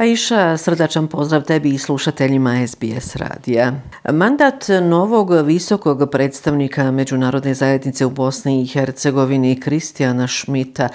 Aisha, srdačan pozdrav tebi i slušateljima SBS radija. Mandat novog visokog predstavnika Međunarodne zajednice u Bosni i Hercegovini Kristijana Šmita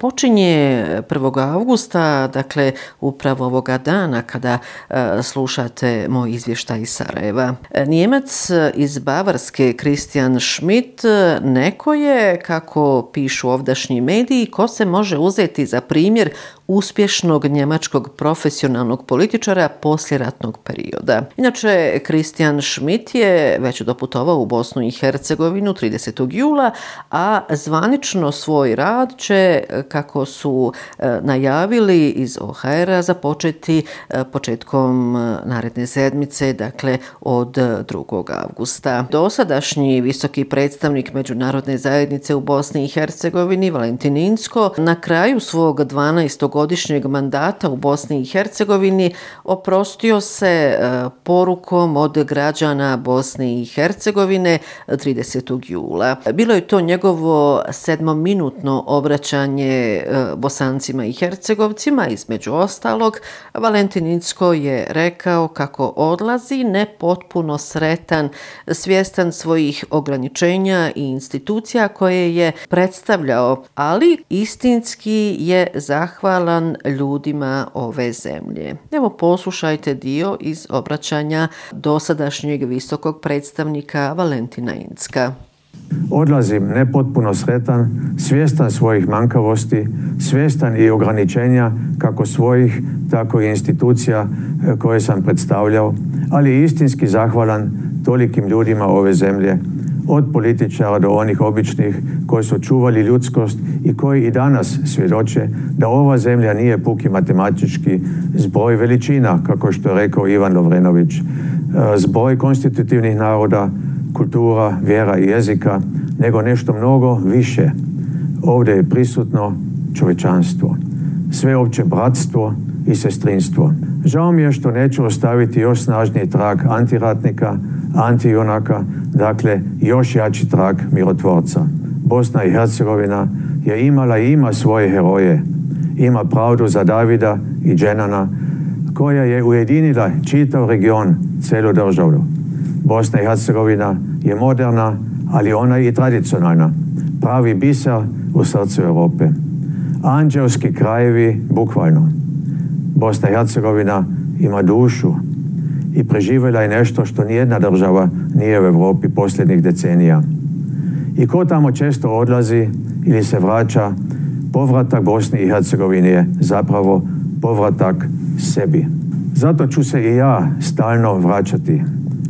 počinje 1. augusta, dakle upravo ovoga dana kada e, slušate moj izvještaj iz Sarajeva. Njemac iz Bavarske Kristijan Šmit neko je, kako pišu ovdašnji mediji, ko se može uzeti za primjer uspješnog njemačkog profesionalnog političara posljeratnog perioda. Inače, Christian Schmidt je već doputovao u Bosnu i Hercegovinu 30. jula, a zvanično svoj rad će, kako su e, najavili iz OHR-a, započeti e, početkom e, naredne sedmice, dakle od 2. augusta. Dosadašnji visoki predstavnik Međunarodne zajednice u Bosni i Hercegovini, Valentin Insko, na kraju svog 12 godišnjeg mandata u Bosni i Hercegovini oprostio se e, porukom od građana Bosne i Hercegovine 30. jula. Bilo je to njegovo sedmominutno obraćanje e, bosancima i hercegovcima. Između ostalog, Valentinicko je rekao kako odlazi nepotpuno sretan, svjestan svojih ograničenja i institucija koje je predstavljao, ali istinski je zahvalan zahvalan ljudima ove zemlje. Evo poslušajte dio iz obraćanja dosadašnjeg visokog predstavnika Valentina Incka. Odlazim nepotpuno sretan, svjestan svojih mankavosti, svjestan i ograničenja kako svojih, tako i institucija eh, koje sam predstavljao, ali istinski zahvalan tolikim ljudima ove zemlje od političara do onih običnih koji su čuvali ljudskost i koji i danas svjedoče da ova zemlja nije puki matematički zbroj veličina, kako što je rekao Ivan Lovrenović, e, zbroj konstitutivnih naroda, kultura, vjera i jezika, nego nešto mnogo više. Ovdje je prisutno čovečanstvo, sveopće bratstvo i sestrinstvo. Žao mi je što neću ostaviti još snažniji trag antiratnika, antijunaka, dakle još jači trag mirotvorca. Bosna i Hercegovina je imala i ima svoje heroje. Ima pravdu za Davida i Dženana, koja je ujedinila čitav region, celu državu. Bosna i Hercegovina je moderna, ali ona je i tradicionalna. Pravi biser u srcu Europe. Anđelski krajevi, bukvalno. Bosna i Hercegovina ima dušu i preživjela je nešto što nijedna država nije u Europi posljednjih decenija. I ko tamo često odlazi ili se vraća, povratak Bosni i Hercegovine je zapravo povratak sebi. Zato ću se i ja stalno vraćati.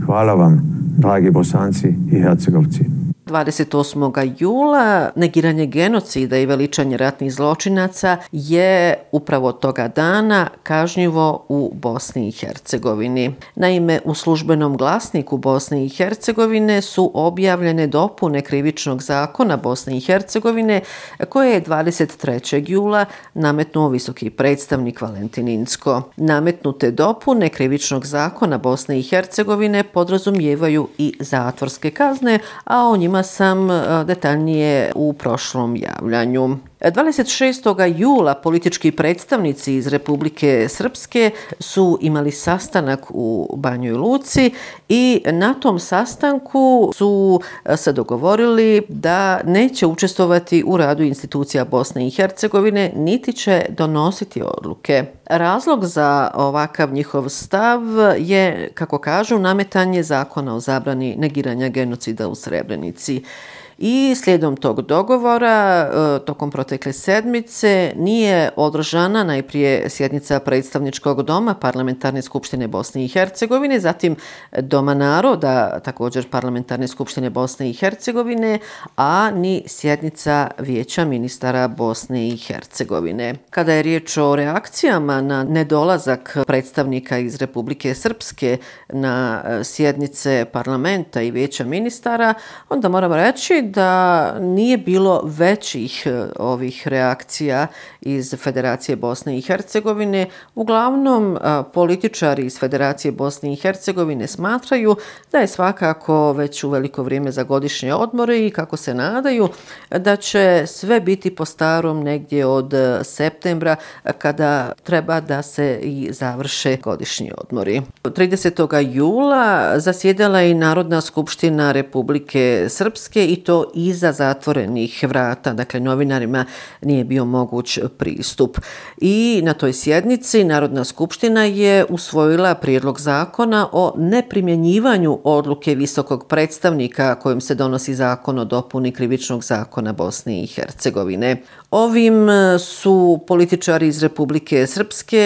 Hvala vam, dragi bosanci i hercegovci. 28. jula negiranje genocida i veličanje ratnih zločinaca je upravo toga dana kažnjivo u Bosni i Hercegovini. Naime, u službenom glasniku Bosne i Hercegovine su objavljene dopune krivičnog zakona Bosne i Hercegovine koje je 23. jula nametnuo visoki predstavnik Valentin Insko. Nametnute dopune krivičnog zakona Bosne i Hercegovine podrazumijevaju i zatvorske kazne, a o njima sam detaljnije u prošlom javljanju. 26. jula politički predstavnici iz Republike Srpske su imali sastanak u Banjoj Luci i na tom sastanku su e, se dogovorili da neće učestovati u radu institucija Bosne i Hercegovine, niti će donositi odluke. Razlog za ovakav njihov stav je, kako kažu, nametanje zakona o zabrani negiranja genocida u Srebrenici. I slijedom tog dogovora, e, tokom protekle sedmice, nije održana najprije sjednica predstavničkog doma Parlamentarne skupštine Bosne i Hercegovine, zatim Doma naroda, također Parlamentarne skupštine Bosne i Hercegovine, a ni sjednica Vijeća ministara Bosne i Hercegovine. Kada je riječ o reakcijama na nedolazak predstavnika iz Republike Srpske na e, sjednice parlamenta i Vijeća ministara, onda moramo reći da nije bilo većih e, ovih reakcija iz Federacije Bosne i Hercegovine. Uglavnom, e, političari iz Federacije Bosne i Hercegovine smatraju da je svakako već u veliko vrijeme za godišnje odmore i kako se nadaju da će sve biti po starom negdje od e, septembra kada treba da se i završe godišnji odmori. 30. jula zasjedala i Narodna skupština Republike Srpske i to iza zatvorenih vrata, dakle novinarima nije bio moguć pristup. I na toj sjednici Narodna skupština je usvojila prijedlog zakona o neprimjenjivanju odluke visokog predstavnika kojim se donosi zakon o dopuni krivičnog zakona Bosne i Hercegovine. Ovim su političari iz Republike Srpske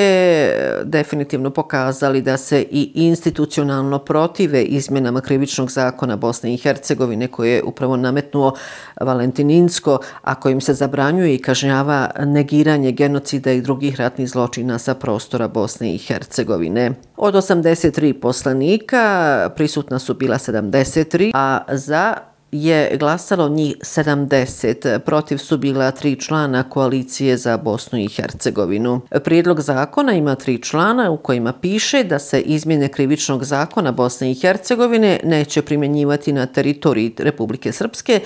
definitivno pokazali da se i institucionalno protive izmjenama krivičnog zakona Bosne i Hercegovine koje je upravo nametnuo Valentininsko, a kojim se zabranjuje i kažnjava negiranje genocida i drugih ratnih zločina sa prostora Bosne i Hercegovine. Od 83 poslanika prisutna su bila 73, a za je glasalo njih 70, protiv su bila tri člana koalicije za Bosnu i Hercegovinu. Prijedlog zakona ima tri člana u kojima piše da se izmjene krivičnog zakona Bosne i Hercegovine neće primjenjivati na teritoriji Republike Srpske,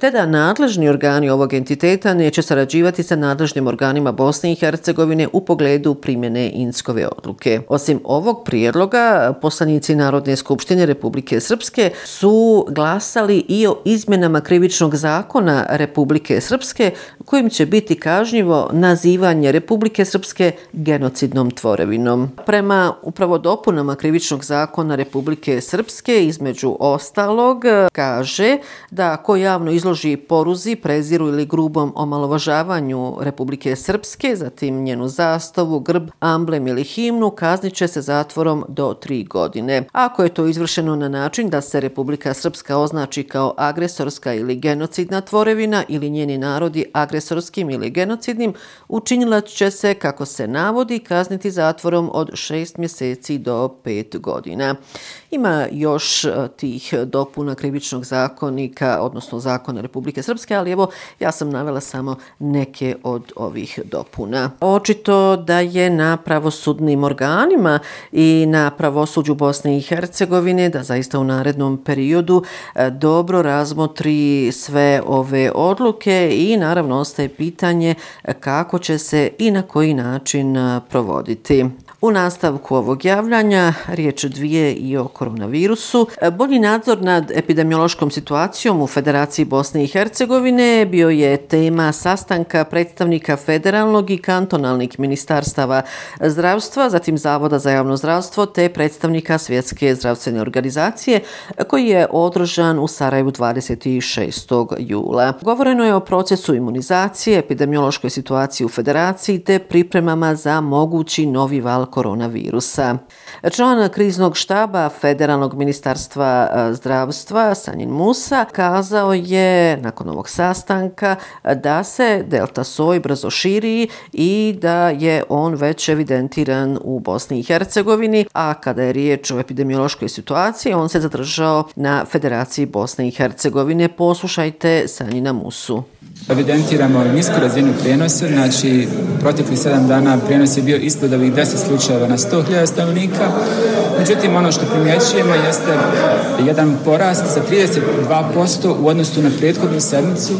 te da nadležni organi ovog entiteta neće sarađivati sa nadležnim organima Bosne i Hercegovine u pogledu primjene Inskove odluke. Osim ovog prijedloga, poslanici Narodne skupštine Republike Srpske su glasali i o izmjenama krivičnog zakona Republike Srpske kojim će biti kažnjivo nazivanje Republike Srpske genocidnom tvorevinom. Prema upravo dopunama krivičnog zakona Republike Srpske između ostalog kaže da ko javno izloži poruzi, preziru ili grubom omalovažavanju Republike Srpske, zatim njenu zastavu, grb, amblem ili himnu, kazniće se zatvorom do tri godine. Ako je to izvršeno na način da se Republika Srpska označi kao agresorska ili genocidna tvorevina ili njeni narodi agresorskim ili genocidnim, učinila će se, kako se navodi, kazniti zatvorom od 6 mjeseci do 5 godina. Ima još e, tih dopuna krivičnog zakonika, odnosno zakona Republike Srpske, ali evo ja sam navela samo neke od ovih dopuna. Očito da je na pravosudnim organima i na pravosuđu Bosne i Hercegovine da zaista u narednom periodu e, dobro razmotri sve ove odluke i naravno ostaje pitanje kako će se i na koji način provoditi. U nastavku ovog javljanja riječ dvije i o koronavirusu. Bolji nadzor nad epidemiološkom situacijom u Federaciji Bosne i Hercegovine bio je tema sastanka predstavnika federalnog i kantonalnih ministarstava zdravstva, zatim Zavoda za javno zdravstvo te predstavnika Svjetske zdravstvene organizacije koji je održan u Sarajevu 26. jula. Govoreno je o procesu imunizacije, epidemiološkoj situaciji u Federaciji te pripremama za mogući novi val koronavirusa. Član kriznog štaba Federalnog ministarstva e, zdravstva Sanjin Musa kazao je nakon ovog sastanka da se delta soj brzo širi i da je on već evidentiran u Bosni i Hercegovini, a kada je riječ o epidemiološkoj situaciji, on se zadržao na Federaciji Bosne i Hercegovine. Poslušajte Sanjina Musu evidentiramo nisku razinu prenosa, znači protekli 7 dana prijenos je bio ispod ovih 10 slučajeva na 100.000 stanovnika. Međutim, ono što primjećujemo jeste jedan porast za 32% u odnosu na prethodnu sedmicu.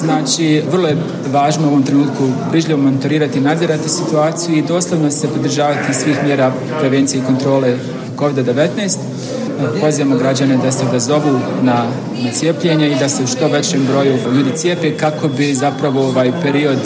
Znači, vrlo je važno u ovom trenutku brižljivo monitorirati i nadzirati situaciju i doslovno se podržavati svih mjera prevencije i kontrole COVID-19 pozivamo građane da se odazovu na, na cijepljenje i da se u što većem broju ljudi cijepe kako bi zapravo ovaj period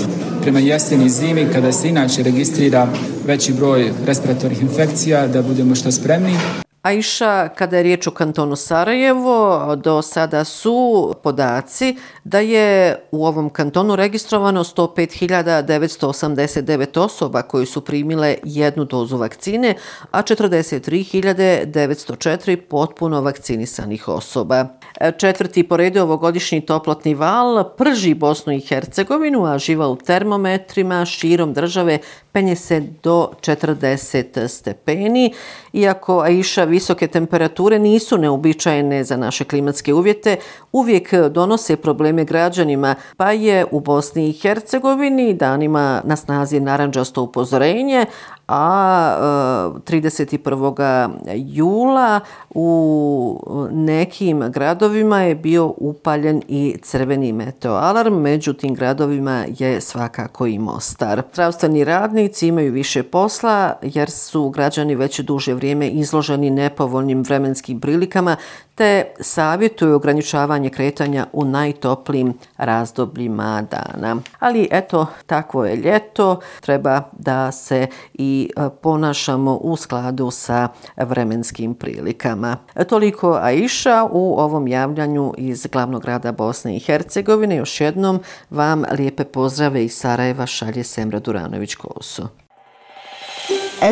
prema jeseni zimi kada se inače registrira veći broj respiratornih infekcija da budemo što spremni. Aisha, kada je riječ o kantonu Sarajevo, do sada su podaci da je u ovom kantonu registrovano 105.989 osoba koji su primile jednu dozu vakcine, a 43.904 potpuno vakcinisanih osoba. Četvrti poredio ovogodišnji toplotni val prži Bosnu i Hercegovinu, a živa u termometrima širom države penje se do 40 stepeni. Iako Aisha visoke temperature nisu neobičajene za naše klimatske uvjete, uvijek donose probleme građanima, pa je u Bosni i Hercegovini danima na snazi naranđasto upozorenje, a e, 31. Jula u nekim gradovima je bio upaljen i crveni meteoalarm, među tim gradovima je svakako i Mostar. Zdravstveni radnici imaju više posla jer su građani već duže vrijeme izloženi nepovoljnim vremenskim prilikama te savjetuju ograničavanje kretanja u najtoplijim razdobljima dana. Ali eto, takvo je ljeto, treba da se i e, ponašamo u skladu sa vremenskim prilikama. Toliko Aisha u ovom javljanju iz glavnog grada Bosne i Hercegovine. Još jednom vam lijepe pozdrave iz Sarajeva šalje Semra Duranović-Kosu.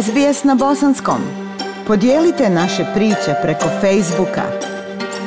SBS na bosanskom. Podijelite naše priče preko Facebooka.